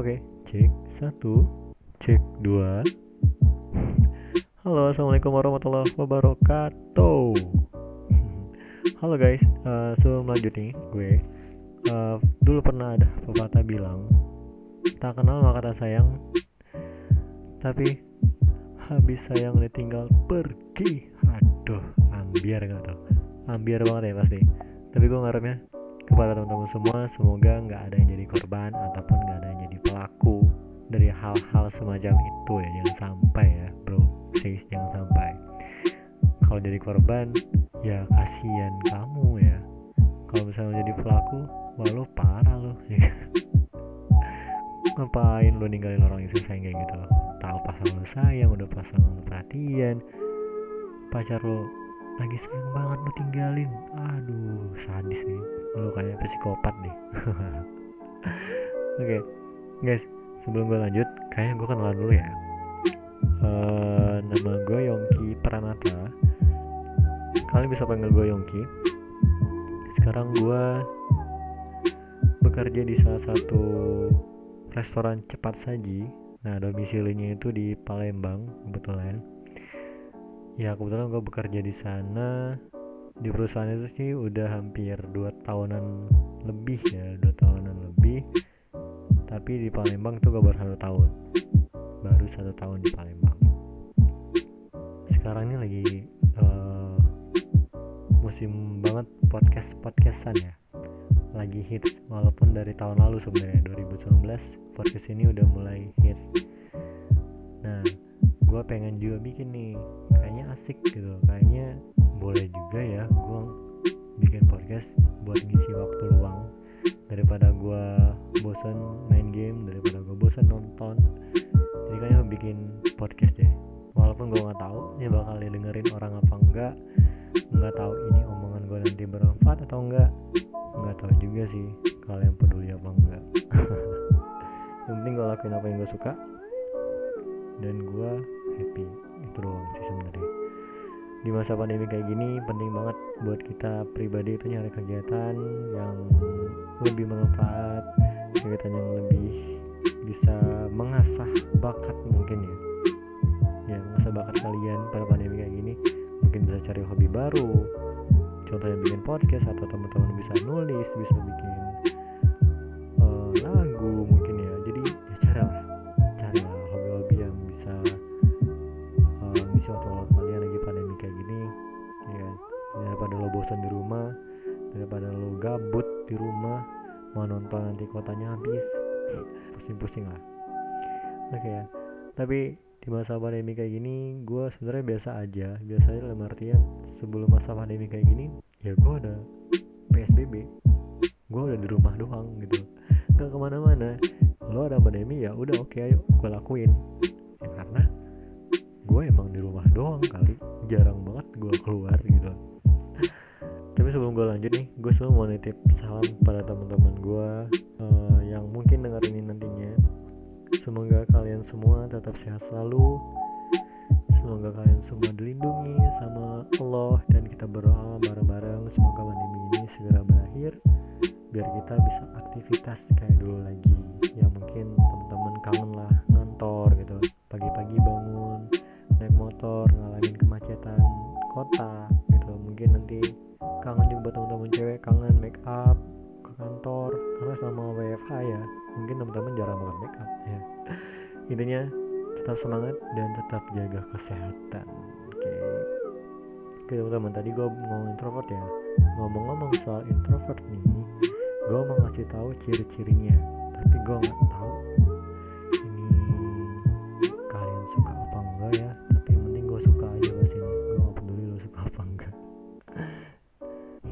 Oke, cek satu, cek dua. Halo, assalamualaikum warahmatullahi wabarakatuh. Halo guys, uh, sebelum lanjut nih, gue uh, dulu pernah ada pepatah bilang tak kenal maka tak sayang, tapi habis sayang ditinggal pergi. Aduh, ambiar gak tuh? Ambiar banget ya pasti. Tapi gue ngarepnya kepada teman-teman semua semoga nggak ada yang jadi korban ataupun nggak ada yang jadi pelaku dari hal-hal semacam itu ya. Jangan sampai ya bro. Please jangan sampai. Kalau jadi korban ya kasihan kamu ya. Kalau misalnya jadi pelaku wah parah lo ya kan? ngapain lo ninggalin orang yang sayang kayak gitu? Tahu pasangan lo sayang udah pasangan lo perhatian. Pacar lo lagi sayang banget lo tinggalin. Aduh sadis nih lo kayak psikopat deh oke okay. guys sebelum gue lanjut kayaknya gue kenalan dulu ya. Uh, nama gue Yongki Pranata. Kalian bisa panggil gue Yongki. Sekarang gue bekerja di salah satu restoran cepat saji. Nah domisilinya itu di Palembang kebetulan. Ya kebetulan gue bekerja di sana di perusahaan itu sih udah hampir dua tahunan lebih ya dua tahunan lebih. Tapi di Palembang tuh gue baru satu tahun. Baru satu tahun di Palembang. Sekarang ini lagi uh, musim banget podcast podcastan ya. Lagi hits walaupun dari tahun lalu sebenarnya 2019 podcast ini udah mulai hits. Nah gue pengen juga bikin nih. Kayaknya asik gitu kayaknya boleh juga ya gue bikin podcast buat ngisi waktu luang. Daripada gue bosan main game daripada gue bosan nonton. Jadi kayaknya bikin podcast deh. Walaupun gue nggak tahu ini bakal didengerin orang apa enggak. Nggak tahu ini omongan gue nanti bermanfaat atau enggak. Nggak tahu juga sih kalian peduli apa enggak. Yang penting gue lakuin apa yang gue suka. Dan gue happy. Itu doang sih sebenarnya di masa pandemi kayak gini penting banget buat kita pribadi itu nyari kegiatan yang lebih bermanfaat kegiatan yang lebih bisa mengasah bakat mungkin ya. Ya mengasah bakat kalian pada pandemi kayak gini. Mungkin bisa cari hobi baru contohnya bikin podcast atau teman-teman bisa nulis bisa bikin uh, lagu mungkin ya. Jadi ya hobi-hobi yang bisa uh, bosan di rumah daripada lo gabut di rumah mau nonton nanti kotanya habis. Pusing-pusing lah. Oke okay, ya tapi di masa pandemi kayak gini gue sebenarnya biasa aja. Biasanya dalam artian sebelum masa pandemi kayak gini ya gue ada psbb gue udah di rumah doang gitu. Gak ke mana-mana. Lo ada pandemi ya udah oke okay, ayo gue lakuin. Ya karena gue emang di rumah doang kali. Jarang banget gue keluar gitu tapi sebelum gue lanjut nih gue selalu mau nitip salam pada teman-teman gue uh, yang mungkin denger ini nantinya. Semoga kalian semua tetap sehat selalu. Semoga kalian semua dilindungi sama Allah dan kita berdoa bareng-bareng. Semoga pandemi ini segera berakhir biar kita bisa aktivitas kayak dulu lagi. Ya mungkin teman-teman kangen lah ngantor gitu. Pagi-pagi bangun naik motor ngalamin kemacetan kota mungkin nanti kangen juga buat teman-teman cewek kangen make up ke kantor karena sama WFH ya mungkin teman-teman jarang banget make up ya intinya tetap semangat dan tetap jaga kesehatan oke okay. oke teman-teman tadi gue ngomong introvert ya ngomong-ngomong soal introvert nih gue mau ngasih tahu ciri-cirinya tapi gue nggak tahu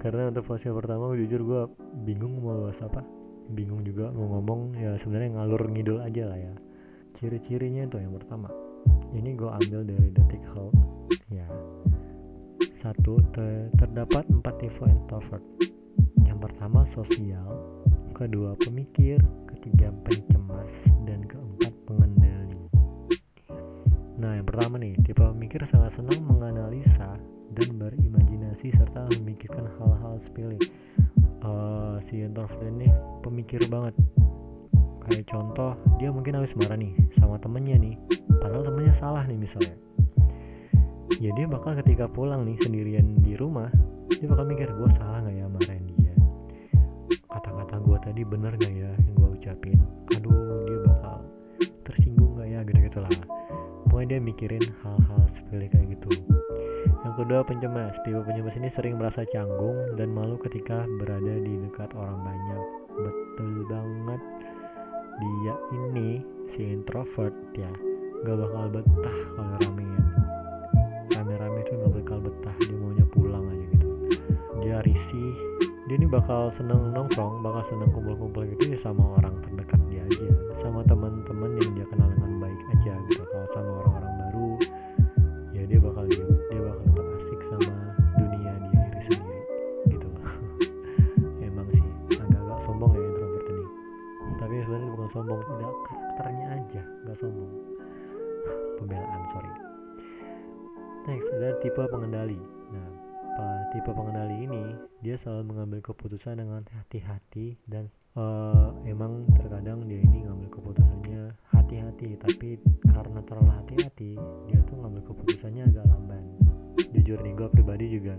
karena untuk fase pertama jujur gue bingung mau bahas apa. Bingung juga mau ngomong ya sebenarnya ngalur ngidul aja lah ya. Ciri-cirinya itu yang pertama. Ini gue ambil dari detik how ya. Satu ter terdapat empat tipe introvert. Yang pertama sosial. Kedua pemikir. Ketiga pencemas. Dan keempat pengendali. Nah yang pertama nih tipe pemikir sangat senang menganalisa dan berimajinasi serta memikirkan hal-hal sepele. Uh, si introvert ini pemikir banget. Kayak contoh dia mungkin habis marah nih sama temennya nih padahal temennya salah nih misalnya. Ya dia bakal ketika pulang nih sendirian di rumah dia bakal mikir gue salah nggak ya marahin dia? Kata-kata gue tadi bener nggak ya yang gue ucapin? Aduh dia bakal tersinggung nggak ya? Gitu gitulah pokoknya dia mikirin hal-hal sepele kayak gitu. Yang kedua pencemas. Tipe pencemas ini sering merasa canggung dan malu ketika berada di dekat orang banyak. Betul banget. Dia ini si introvert ya. Gak bakal betah kalau ramean rame-rame itu gak bakal betah. Dia maunya pulang aja gitu. Dia risih. Dia ini bakal seneng nongkrong bakal seneng kumpul-kumpul gitu ya sama orang terdekat dia aja. Sama teman-teman yang dia kenal dengan baik aja gitu sama orang-orang baru ya dia bakal dia, dia bakal tetap asik sama dunia dia diri sendiri gitu emang sih agak-agak sombong ya introvert ini. Tapi sebenarnya bukan sombong udah karakternya aja nggak sombong. Pembelaan sorry. Next ada tipe pengendali. Nah tipe pengendali ini dia selalu mengambil keputusan dengan hati-hati dan uh, emang terkadang dia ini ngambil keputusannya hati-hati tapi karena terlalu hati-hati dia tuh ngambil keputusannya agak lamban. Jujur nih gue pribadi juga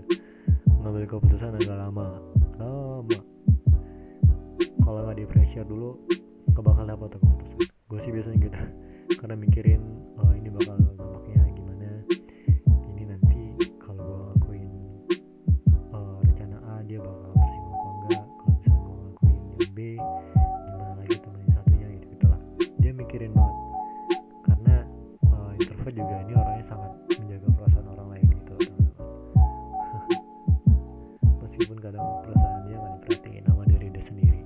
ngambil keputusan agak lama. Lama. Kalau nggak di pressure dulu gak bakal dapat keputusan. Gue sih biasanya gitu karena mikirin oh ini bakal meskipun kadang perasaan dia nggak diperhatiin sama diri dia sendiri.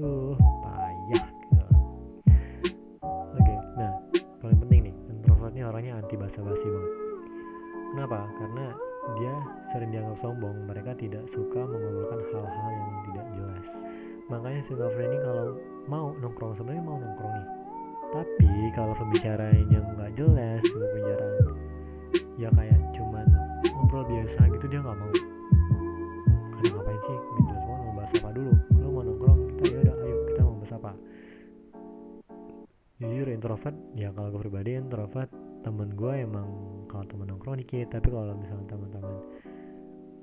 Aduh. Payah gitu. Oke nah paling penting nih introvert ini orangnya anti basa-basi banget. Kenapa? Karena dia sering dianggap sombong. Mereka tidak suka mengobrolkan hal-hal yang tidak jelas. Makanya schizophrenia ini kalau mau nongkrong sebenarnya mau nongkrong nih. Tapi kalau pembicaranya nggak jelas pembicaraan ya kayak cuman ngobrol biasa gitu dia nggak mau sih? Gitu. Semua mau bahas apa dulu? Lu mau nongkrong? Kita ya udah ayo kita mau bahas apa? Jujur introvert ya kalau gue pribadi introvert. Temen gue emang kalau temen nongkrong dikit tapi kalau misalnya teman-teman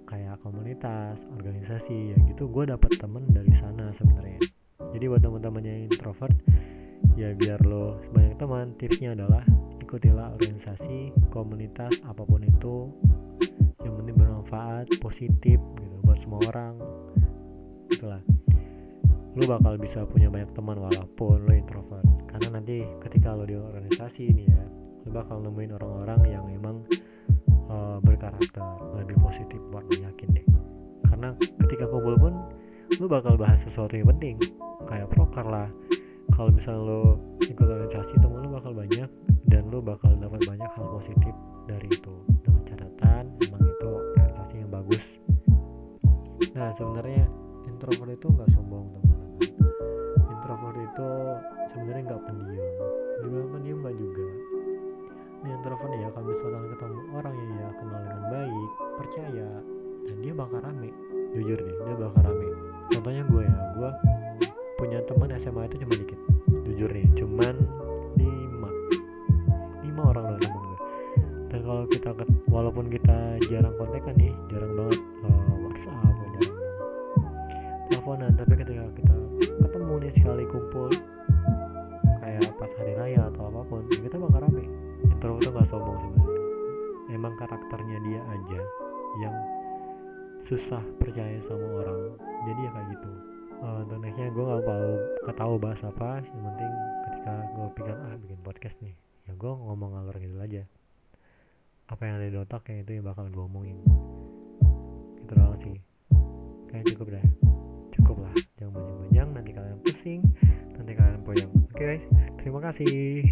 kayak komunitas organisasi ya gitu gue dapat temen dari sana sebenarnya. Jadi buat teman-teman yang introvert ya biar lo banyak teman tipsnya adalah ikutilah organisasi komunitas apa pun itu yang penting bermanfaat positif gitu buat semua orang. Itulah. Lu bakal bisa punya banyak teman walaupun lo introvert. Karena nanti ketika lo di organisasi ini ya lo bakal nemuin orang-orang yang emang uh, berkarakter lebih positif buat lo yakin deh. Karena ketika kumpul pun lo bakal bahas sesuatu yang penting. Kayak proker lah. Kalau misalnya lo ikut organisasi temen lo bakal banyak dan lo bakal dapat banyak hal positif dari itu nah sebenarnya introvert itu nggak sombong teman-teman. Introvert itu sebenarnya nggak pendiam. Dibilang pendiam nggak juga. Ini introvert ya kalau misalkan ketemu orang yang dia kenal dengan baik percaya dan dia bakal rame. Jujur deh dia bakal rame. Contohnya gue ya gue punya teman SMA itu cuma dikit. Jujur nih cuman lima. Lima orang loh temen gue. Dan kalau kita walaupun kita jarang kontekan nih jarang banget uh, WhatsApp teleponan tapi ketika kita ketemu nih sekali kumpul kayak pas hari raya atau apa pun kita bakal rame. Introvert tuh gak sombong sebenarnya. Emang karakternya dia aja yang susah percaya sama orang. Jadi ya kayak gitu. Uh, nextnya gue gak tahu gak tahu bahas apa. Yang penting ketika gue pikir ah bikin podcast nih. Ya gue ngomong ngalor gitu aja. Apa yang ada di otak kayak itu yang bakal gue omongin. Itu doang sih. Kayak cukup deh cukup lah jangan banyak-banyak nanti kalian pusing nanti kalian poyang. Oke okay, guys terima kasih